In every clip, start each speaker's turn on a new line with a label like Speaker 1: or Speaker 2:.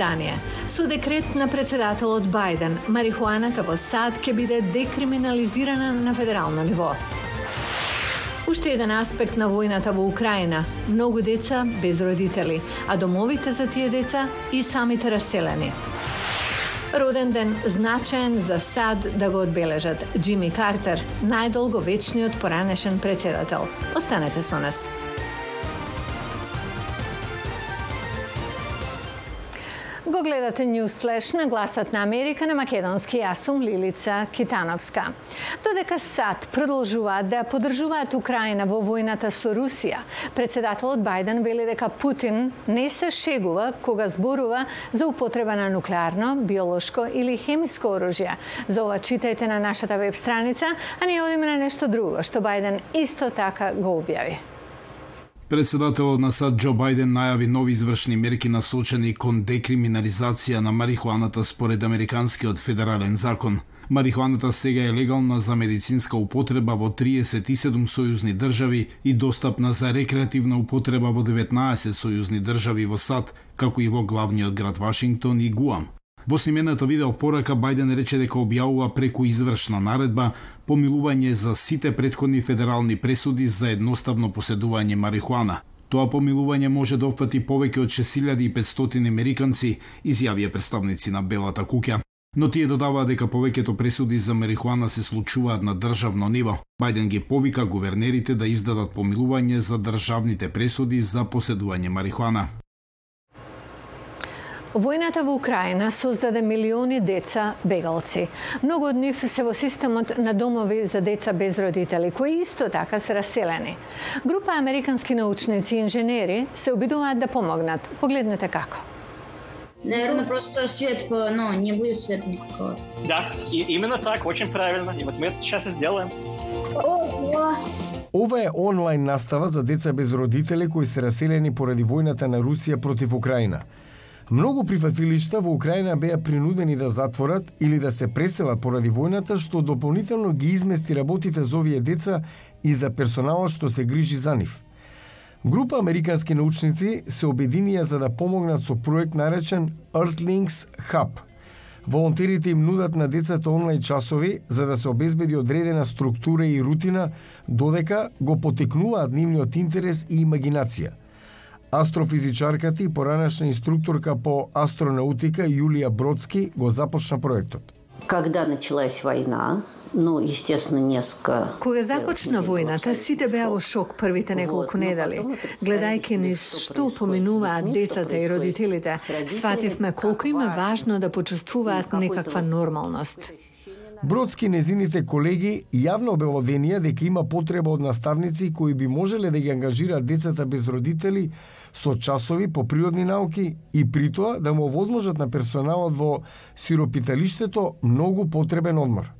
Speaker 1: издание. Со декрет на председателот Бајден, марихуаната во САД ќе биде декриминализирана на федерално ниво. Уште еден аспект на војната во Украина. Многу деца без родители, а домовите за тие деца и самите раселени. Роден ден значаен за САД да го одбележат Джими Картер, најдолговечниот поранешен председател. Останете со нас. Го гледате News Flash на гласот на Америка на македонски јас сум Лилица Китановска. Додека САД продолжуваат да поддржуваат Украина во војната со Русија, председателот Бајден вели дека Путин не се шегува кога зборува за употреба на нуклеарно, биолошко или хемиско оружје. За ова читајте на нашата веб страница, а ние одиме на нешто друго што Бајден исто така го објави.
Speaker 2: Председателот на САД Џо Бајден најави нови извршни мерки насочени кон декриминализација на марихуаната според Американскиот федерален закон. Марихуаната сега е легална за медицинска употреба во 37 сојузни држави и достапна за рекреативна употреба во 19 сојузни држави во САД, како и во главниот град Вашингтон и Гуам. Во снимената видео порака Бајден рече дека објавува преку извршна наредба помилување за сите предходни федерални пресуди за едноставно поседување марихуана. Тоа помилување може да опфати повеќе од 6500 американци, изјавија представници на Белата куќа. Но тие додаваа дека повеќето пресуди за марихуана се случуваат на државно ниво. Бајден ги повика гувернерите да издадат помилување за државните пресуди за поседување марихуана.
Speaker 1: Војната во Украина создаде милиони деца бегалци. Многу од нив се во системот на домови за деца без родители, кои исто така се раселени. Група американски научници и инженери се обидуваат да помогнат. Погледнете како.
Speaker 3: Наверное, просто свет, ну, не будет света никакого.
Speaker 4: Да, и именно так, очень правильно. И вот мы это сейчас и сделаем.
Speaker 5: Ого! Ова е онлайн настава за деца без родители кои се раселени поради војната на Русија против Украина. Многу прифатилишта во Украина беа принудени да затворат или да се преселат поради војната, што дополнително ги измести работите за овие деца и за персоналот што се грижи за нив. Група американски научници се обединија за да помогнат со проект наречен Earthlings Hub. Волонтерите им нудат на децата онлайн часови за да се обезбеди одредена структура и рутина, додека го потекнуваат нивниот интерес и имагинација – Астрофизичарката и поранешна инструкторка по астронаутика Јулија Бродски го започна проектот.
Speaker 6: Когда началась война, Ну, естествено, несколько...
Speaker 1: Кога започна војната, сите беа во шок првите неколку недели. Гледајќи низ што поминуваат децата и родителите, свативме колку им е важно да почувствуваат некаква нормалност.
Speaker 5: Бродски незините колеги јавно обелоденија дека има потреба од наставници кои би можеле да ги ангажираат децата без родители со часови по природни науки и при тоа да му овозможат на персоналот во сиропиталиштето многу потребен одмор.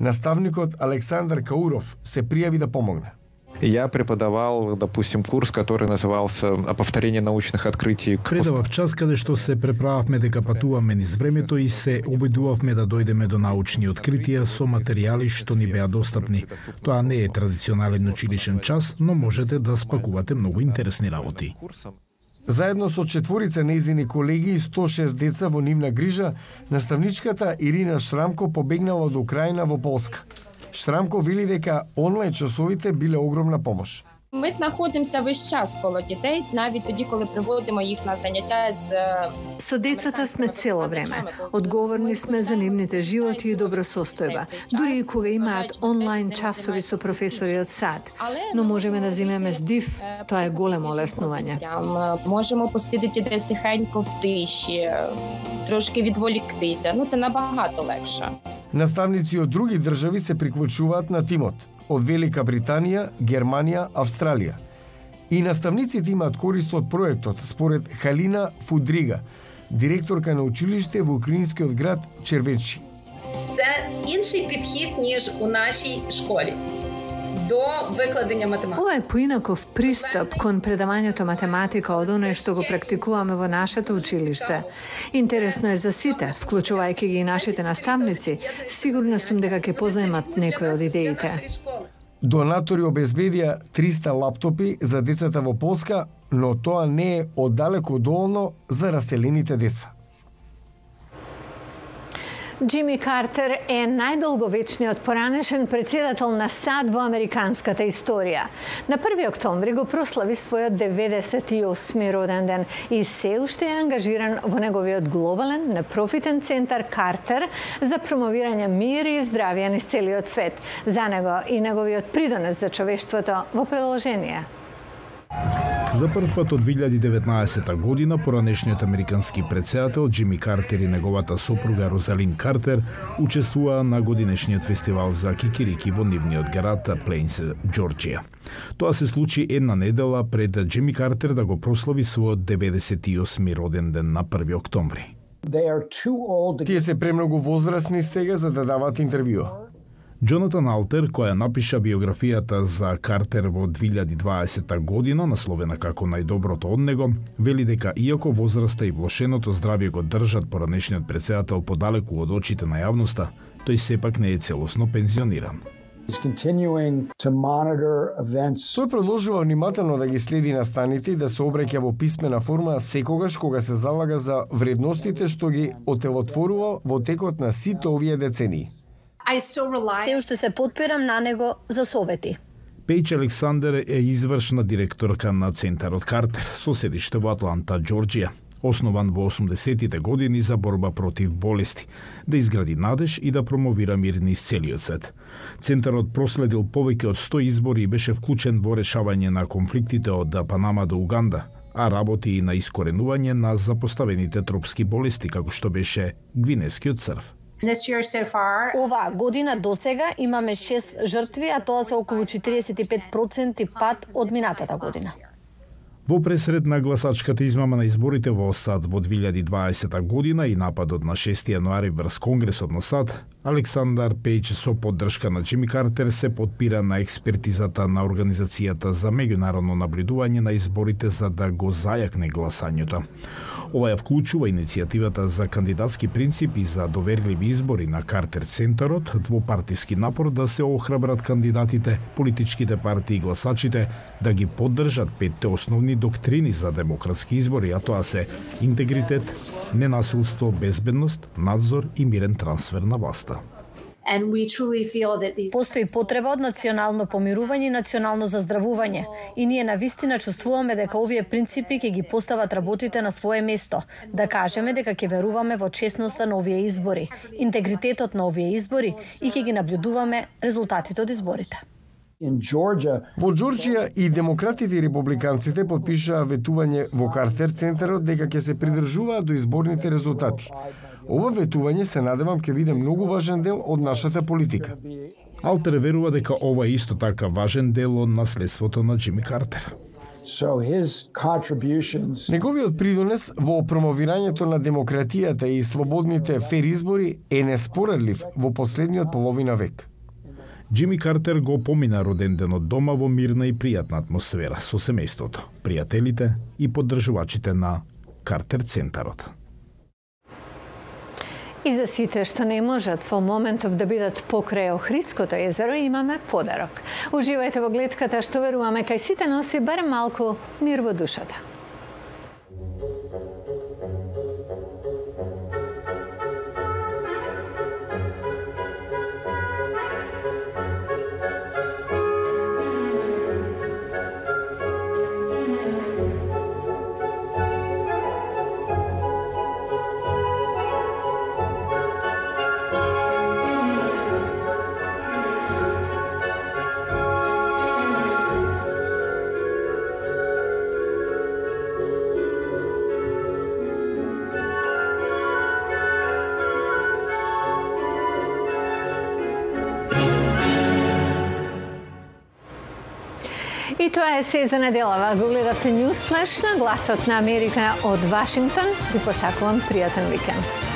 Speaker 5: Наставникот Александар Кауров се пријави да помогне.
Speaker 7: Я преподавал, допустим, курс, который назывался «О повторении научных открытий».
Speaker 2: Предавав час каде што се преправавме дека патуваме низ времето и се обидувавме да дојдеме до научни откритија со материјали што ни беа достапни. Тоа не е традиционален училишен час, но можете да спакувате многу интересни работи.
Speaker 5: Заедно со четворица нејзини колеги и 106 деца во нивна грижа, наставничката Ирина Шрамко побегнала од Украина во Полска. Штрамко вели дека онлайн часовите биле огромна помош.
Speaker 8: Ми знаходимося весь час коло дітей, навіть тоді, коли приводимо їх на заняття з
Speaker 1: Со децата сме цело време. Одговорни сме за нивните животи и добросостојба, дури и кога имаат онлайн часови со професори од САД. Но можеме да земеме здив, тоа е големо олеснување.
Speaker 8: Можемо посидіти десь тихенько в тиші, трошки відволіктися. Ну це набагато легше.
Speaker 5: Наставници од други држави се приклучуваат на тимот од Велика Британија, Германија, Австралија. И наставниците имаат корист од проектот, според Халина Фудрига, директорка на училиште во украинскиот град Червечи.
Speaker 9: Це інший підхід ніж у нашій школі до викладення математики.
Speaker 1: Ова е поинаков пристап кон предавањето математика од оној што го практикуваме во нашето училиште. Интересно е за сите, вклучувајќи ги и нашите наставници. Сигурна сум дека ќе позајмат некои од идеите.
Speaker 5: Донатори обезбедија 300 лаптопи за децата во Полска, но тоа не е оддалеку доволно за раселените деца.
Speaker 1: Джими Картер е најдолговечниот поранешен председател на САД во американската историја. На 1 октомври го прослави својот 98 роден ден и се уште е ангажиран во неговиот глобален непрофитен центар Картер за промовирање мир и здравје низ целиот свет. За него и неговиот придонес за човештвото во продолжение.
Speaker 2: За прв пат од 2019 година поранешниот американски председател Джими Картер и неговата сопруга Розалин Картер учествуваа на годинешниот фестивал за кикирики во нивниот град Плейнс, Џорџија. Тоа се случи една недела пред Джими Картер да го прослави својот 98 роден ден на 1 октомври.
Speaker 5: Тие се премногу возрастни сега за да дават интервјуа.
Speaker 2: Джонатан Алтер, која напиша биографијата за Картер во 2020 година, насловена како најдоброто од него, вели дека иако возраста и влошеното здравје го држат поранешниот председател подалеку од очите на јавноста, тој сепак не е целосно пензиониран.
Speaker 5: Тој продолжува внимателно да ги следи настаните и да се обреќа во писмена форма секогаш кога се залага за вредностите што ги отелотворува во текот на сите овие децении.
Speaker 10: Се уште се подпирам на него за совети.
Speaker 2: Пејч Александер е извршна директорка на Центарот Картер, со седиште во Атланта, Џорџија. Основан во 80-тите години за борба против болести, да изгради надеж и да промовира мир низ целиот свет. Центарот проследил повеќе од 100 избори и беше вклучен во решавање на конфликтите од Панама до Уганда, а работи и на искоренување на запоставените тропски болести, како што беше гвинескиот црв.
Speaker 10: Оваа година до сега имаме 6 жртви, а тоа се околу 45% пат од минатата година.
Speaker 2: Во пресред на гласачката измама на изборите во САД во 2020 година и нападот на 6 јануари врз Конгресот на САД, Александар Пејч со поддршка на Джими Картер се подпира на експертизата на Организацијата за меѓународно наблюдување на изборите за да го зајакне гласањето. Ова ја вклучува иницијативата за кандидатски принципи за доверливи избори на Картер Центарот, двопартиски напор да се охрабрат кандидатите, политичките партии и гласачите да ги поддржат петте основни доктрини за демократски избори, а тоа се интегритет, ненасилство, безбедност, надзор и мирен трансфер на власта.
Speaker 10: Постои потреба од национално помирување и национално заздравување и ние на вистина чувствуваме дека овие принципи ќе ги постават работите на свое место, да кажеме дека ќе веруваме во честноста на овие избори, интегритетот на овие избори и ќе ги наблюдуваме резултатите од изборите.
Speaker 5: Во Џорџија и демократите и републиканците подпишаа ветување во Картер центарот дека ќе се придржуваат до изборните резултати. Ова ветување се надевам ќе биде многу важен дел од нашата политика.
Speaker 2: Алтер верува дека ова е исто така важен дел од наследството на Джими Картер.
Speaker 5: So his contributions... Неговиот придонес во промовирањето на демократијата и слободните фер избори е неспоредлив во последниот половина век.
Speaker 2: Джими Картер го помина роден ден од дома во мирна и пријатна атмосфера со семејството, пријателите и поддржувачите на Картер Центарот.
Speaker 1: И за сите што не можат во моментов да бидат покрај Охридското езеро, имаме подарок. Уживајте во гледката што веруваме кај сите носи барем малку мир во душата. И тоа е се за неделава. Го гледавте Ньюс на гласот на Америка од Вашингтон. Ви посакувам пријатен викенд.